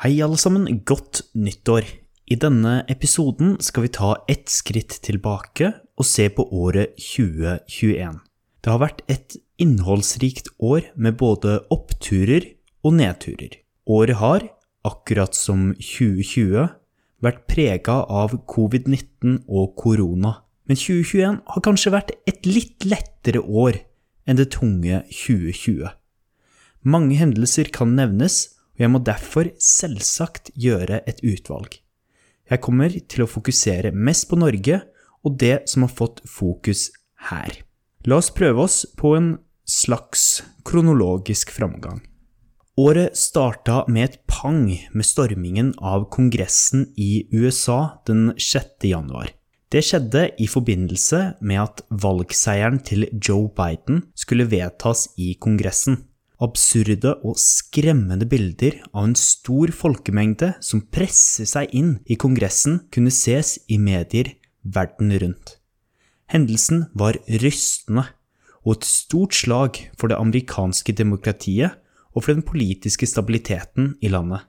Hei alle sammen, godt nyttår! I denne episoden skal vi ta ett skritt tilbake og se på året 2021. Det har vært et innholdsrikt år med både oppturer og nedturer. Året har, akkurat som 2020, vært prega av covid-19 og korona. Men 2021 har kanskje vært et litt lettere år enn det tunge 2020. Mange hendelser kan nevnes, og jeg må derfor selvsagt gjøre et utvalg. Jeg kommer til å fokusere mest på Norge og det som har fått fokus her. La oss prøve oss på en slags kronologisk framgang. Året starta med et pang med stormingen av Kongressen i USA den 6. januar. Det skjedde i forbindelse med at valgseieren til Joe Biden skulle vedtas i Kongressen absurde og skremmende bilder av en stor folkemengde som presser seg inn i Kongressen, kunne ses i medier verden rundt. Hendelsen var rystende og et stort slag for det amerikanske demokratiet og for den politiske stabiliteten i landet.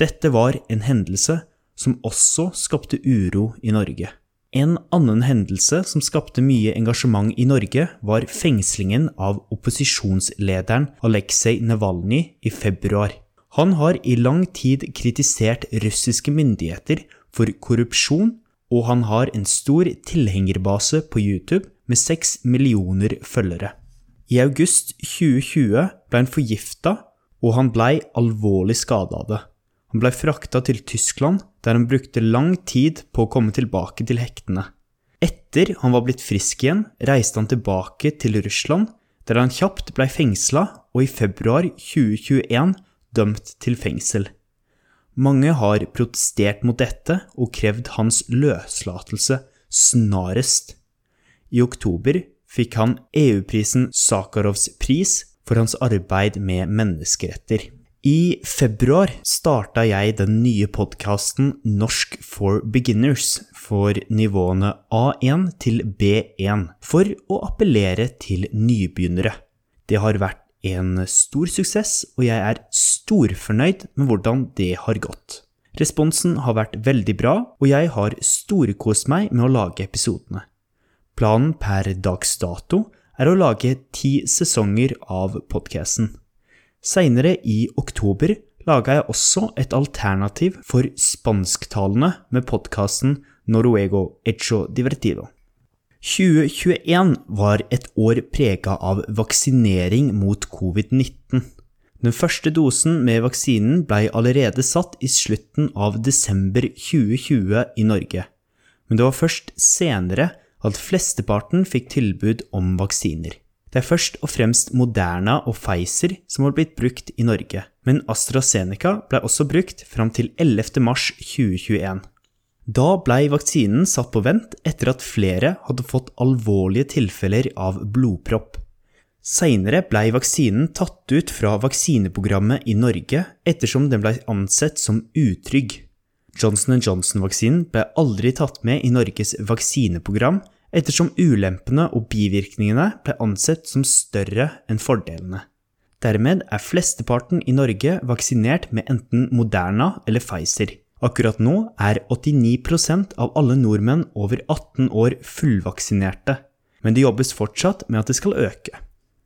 Dette var en hendelse som også skapte uro i Norge. En annen hendelse som skapte mye engasjement i Norge, var fengslingen av opposisjonslederen Aleksej Navalnyj i februar. Han har i lang tid kritisert russiske myndigheter for korrupsjon, og han har en stor tilhengerbase på YouTube med seks millioner følgere. I august 2020 ble han forgifta, og han blei alvorlig skada av det. Han blei frakta til Tyskland, der han brukte lang tid på å komme tilbake til hektene. Etter han var blitt frisk igjen, reiste han tilbake til Russland, der han kjapt blei fengsla og i februar 2021 dømt til fengsel. Mange har protestert mot dette og krevd hans løslatelse snarest. I oktober fikk han EU-prisen Sakharovs pris for hans arbeid med menneskeretter. I februar starta jeg den nye podkasten Norsk for beginners for nivåene A1 til B1 for å appellere til nybegynnere. Det har vært en stor suksess, og jeg er storfornøyd med hvordan det har gått. Responsen har vært veldig bra, og jeg har storkost meg med å lage episodene. Planen per dags dato er å lage ti sesonger av podkasten. Seinere i oktober laga jeg også et alternativ for spansktalende med podkasten Noruego Echo Divertido. 2021 var et år prega av vaksinering mot covid-19. Den første dosen med vaksinen blei allerede satt i slutten av desember 2020 i Norge, men det var først senere at flesteparten fikk tilbud om vaksiner. Det er først og fremst Moderna og Pfizer som har blitt brukt i Norge, men AstraZeneca ble også brukt fram til 11. mars 2021. Da blei vaksinen satt på vent etter at flere hadde fått alvorlige tilfeller av blodpropp. Seinere blei vaksinen tatt ut fra vaksineprogrammet i Norge ettersom den blei ansett som utrygg. Johnson Johnson-vaksinen ble aldri tatt med i Norges vaksineprogram ettersom ulempene og bivirkningene ble ansett som større enn fordelene. Dermed er flesteparten i Norge vaksinert med enten Moderna eller Pfizer. Akkurat nå er 89% av alle nordmenn over 18 år fullvaksinerte, men det jobbes fortsatt med at det skal øke.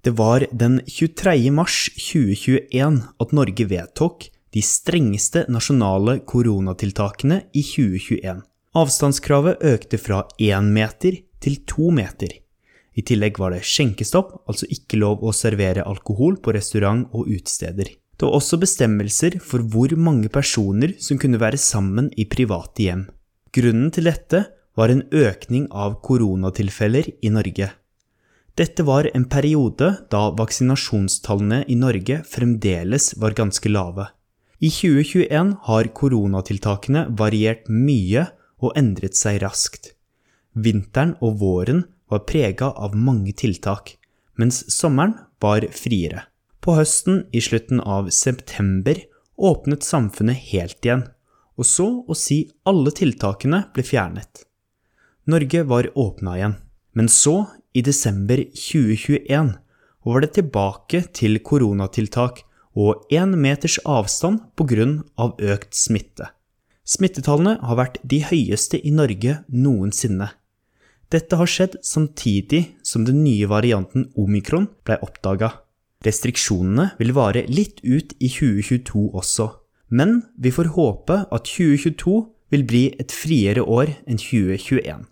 Det var den 23. mars 2021 at Norge vedtok de strengeste nasjonale koronatiltakene i 2021. Avstandskravet økte fra én meter til to meter. I tillegg var det skjenkestopp, altså ikke lov å servere alkohol på restaurant og utesteder. Det var også bestemmelser for hvor mange personer som kunne være sammen i private hjem. Grunnen til dette var en økning av koronatilfeller i Norge. Dette var en periode da vaksinasjonstallene i Norge fremdeles var ganske lave. I 2021 har koronatiltakene variert mye og endret seg raskt. Vinteren og våren var prega av mange tiltak, mens sommeren var friere. På høsten, i slutten av september, åpnet samfunnet helt igjen, og så å si alle tiltakene ble fjernet. Norge var åpna igjen, men så, i desember 2021, var det tilbake til koronatiltak og én meters avstand pga. økt smitte. Smittetallene har vært de høyeste i Norge noensinne. Dette har skjedd samtidig som den nye varianten omikron ble oppdaga. Restriksjonene vil vare litt ut i 2022 også, men vi får håpe at 2022 vil bli et friere år enn 2021.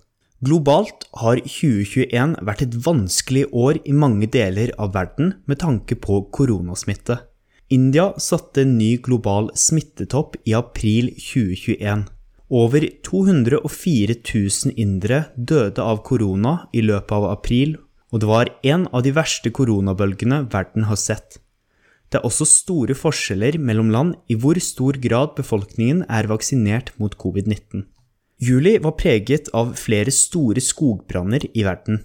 Globalt har 2021 vært et vanskelig år i mange deler av verden med tanke på koronasmitte. India satte en ny global smittetopp i april 2021. Over 204 000 indere døde av korona i løpet av april, og det var en av de verste koronabølgene verden har sett. Det er også store forskjeller mellom land i hvor stor grad befolkningen er vaksinert mot covid-19. Juli var preget av flere store skogbranner i verden.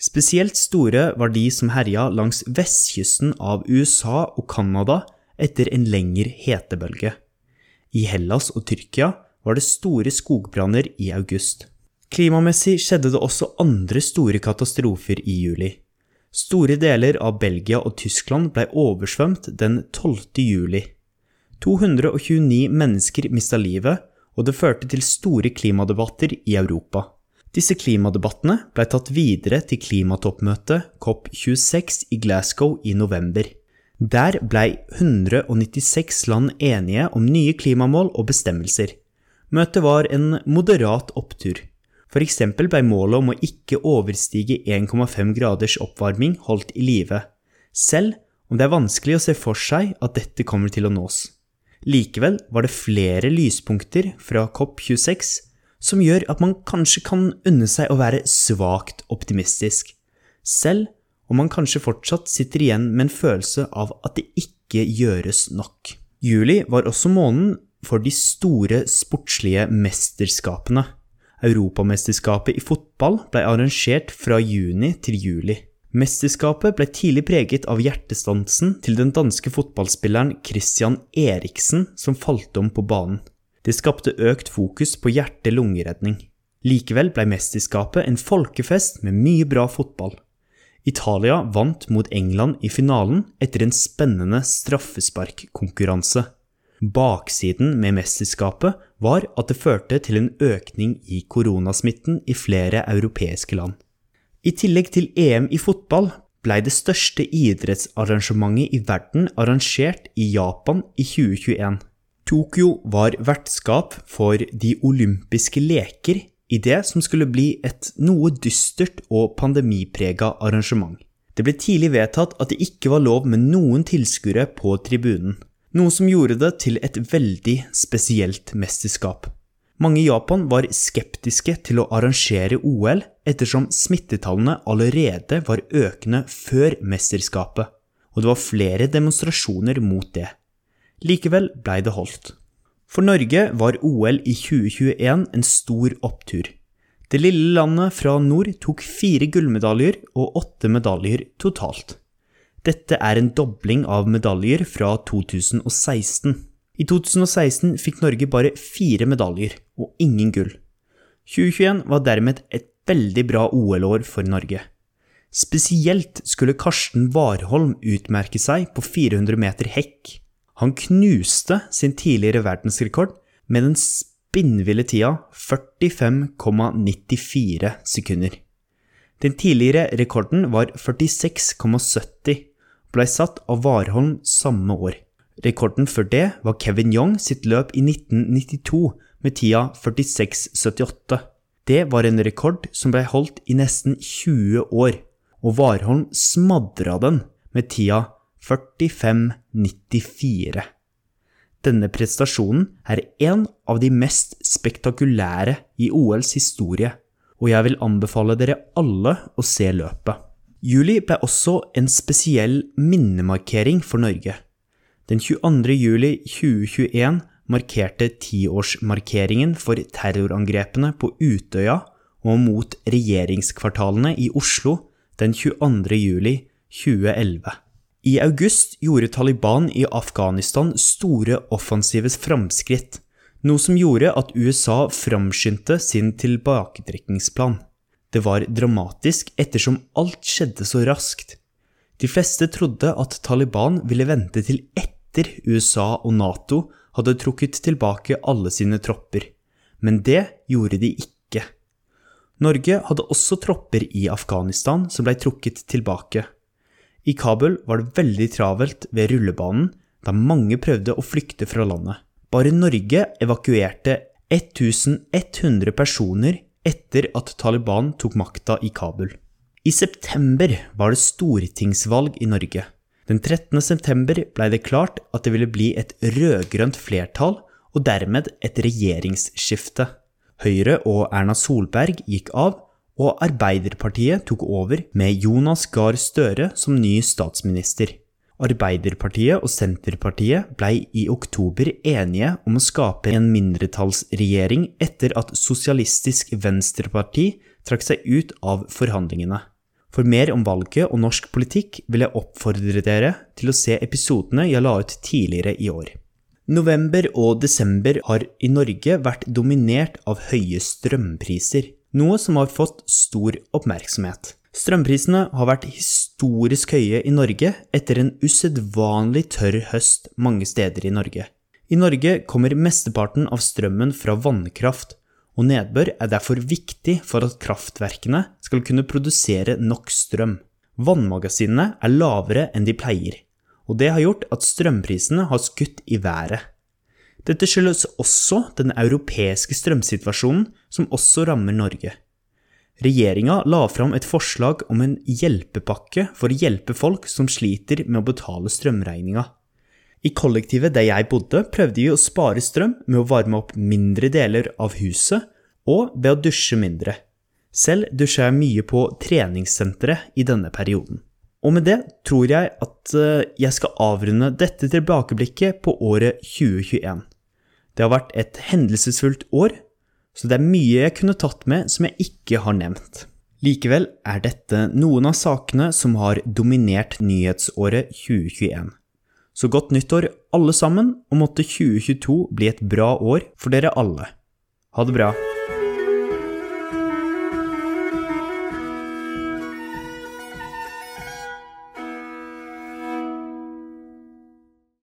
Spesielt store var de som herja langs vestkysten av USA og Canada etter en lengre hetebølge. I Hellas og Tyrkia var det store skogbranner i august. Klimamessig skjedde det også andre store katastrofer i juli. Store deler av Belgia og Tyskland ble oversvømt den 12. juli. 229 mennesker mista livet, og det førte til store klimadebatter i Europa. Disse klimadebattene ble tatt videre til klimatoppmøtet COP26 i Glasgow i november. Der blei 196 land enige om nye klimamål og bestemmelser. Møtet var en moderat opptur. Eksempel blei målet om å ikke overstige 1,5 graders oppvarming holdt i live, selv om det er vanskelig å se for seg at dette kommer til å nås. Likevel var det flere lyspunkter fra COP26 som gjør at man kanskje kan unne seg å være svakt optimistisk, selv om man kanskje fortsatt sitter igjen med en følelse av at det ikke gjøres nok. Juli var også måneden for de store sportslige mesterskapene. Europamesterskapet i fotball ble arrangert fra juni til juli. Mesterskapet ble tidlig preget av hjertestansen til den danske fotballspilleren Christian Eriksen, som falt om på banen. Det skapte økt fokus på hjerte-lungeredning. Likevel ble mesterskapet en folkefest med mye bra fotball. Italia vant mot England i finalen etter en spennende straffesparkkonkurranse. Baksiden med mesterskapet var at det førte til en økning i koronasmitten i flere europeiske land. I tillegg til EM i fotball blei det største idrettsarrangementet i verden arrangert i Japan i 2021. Tokyo var vertskap for de olympiske leker i det som skulle bli et noe dystert og pandemiprega arrangement. Det ble tidlig vedtatt at det ikke var lov med noen tilskuere på tribunen, noe som gjorde det til et veldig spesielt mesterskap. Mange i Japan var skeptiske til å arrangere OL ettersom smittetallene allerede var økende før mesterskapet, og det var flere demonstrasjoner mot det. Likevel blei det holdt. For Norge var OL i 2021 en stor opptur. Det lille landet fra nord tok fire gullmedaljer og åtte medaljer totalt. Dette er en dobling av medaljer fra 2016. I 2016 fikk Norge bare fire medaljer og ingen gull. 2021 var dermed et veldig bra OL-år for Norge. Spesielt skulle Karsten Warholm utmerke seg på 400 meter hekk. Han knuste sin tidligere verdensrekord med den spinnville tida 45,94 sekunder. Den tidligere rekorden var 46,70 og blei satt av Warholm samme år. Rekorden før det var Kevin Young sitt løp i 1992 med tida 46,78. Det var en rekord som blei holdt i nesten 20 år, og Warholm smadra den med tida 45-94. Denne prestasjonen er en av de mest spektakulære i OLs historie, og jeg vil anbefale dere alle å se løpet. Juli ble også en spesiell minnemarkering for Norge. Den 22. juli 2021 markerte tiårsmarkeringen for terrorangrepene på Utøya og mot regjeringskvartalene i Oslo den 22. juli 2011. I august gjorde Taliban i Afghanistan store offensive framskritt, noe som gjorde at USA framskyndte sin tilbaketrekningsplan. Det var dramatisk ettersom alt skjedde så raskt. De fleste trodde at Taliban ville vente til etter USA og Nato hadde trukket tilbake alle sine tropper, men det gjorde de ikke. Norge hadde også tropper i Afghanistan som blei trukket tilbake. I Kabul var det veldig travelt ved rullebanen da mange prøvde å flykte fra landet. Bare Norge evakuerte 1100 personer etter at Taliban tok makta i Kabul. I september var det stortingsvalg i Norge. Den 13. september blei det klart at det ville bli et rød-grønt flertall og dermed et regjeringsskifte. Høyre og Erna Solberg gikk av, og Arbeiderpartiet tok over med Jonas Gahr Støre som ny statsminister. Arbeiderpartiet og Senterpartiet blei i oktober enige om å skape en mindretallsregjering etter at Sosialistisk Venstreparti trakk seg ut av forhandlingene. For mer om valget og norsk politikk vil jeg oppfordre dere til å se episodene jeg la ut tidligere i år. November og desember har i Norge vært dominert av høye strømpriser, noe som har fått stor oppmerksomhet. Strømprisene har vært historisk høye i Norge etter en usedvanlig tørr høst mange steder i Norge. I Norge kommer mesteparten av strømmen fra vannkraft, og nedbør er derfor viktig for at kraftverkene skal kunne produsere nok strøm. Vannmagasinene er lavere enn de pleier, og det har gjort at strømprisene har skutt i været. Dette skyldes også den europeiske strømsituasjonen, som også rammer Norge. Regjeringa la fram et forslag om en hjelpepakke for å hjelpe folk som sliter med å betale strømregninga. I kollektivet der jeg bodde, prøvde vi å spare strøm med å varme opp mindre deler av huset og ved å dusje mindre. Selv dusja jeg mye på treningssenteret i denne perioden. Og med det tror jeg at eh, jeg skal avrunde dette tilbakeblikket på året 2021. Det har vært et hendelsesfullt år så det er mye jeg kunne tatt med som jeg ikke har nevnt. Likevel er dette noen av sakene som har dominert nyhetsåret 2021. Så godt nyttår alle sammen, og måtte 2022 bli et bra år for dere alle. Ha det bra.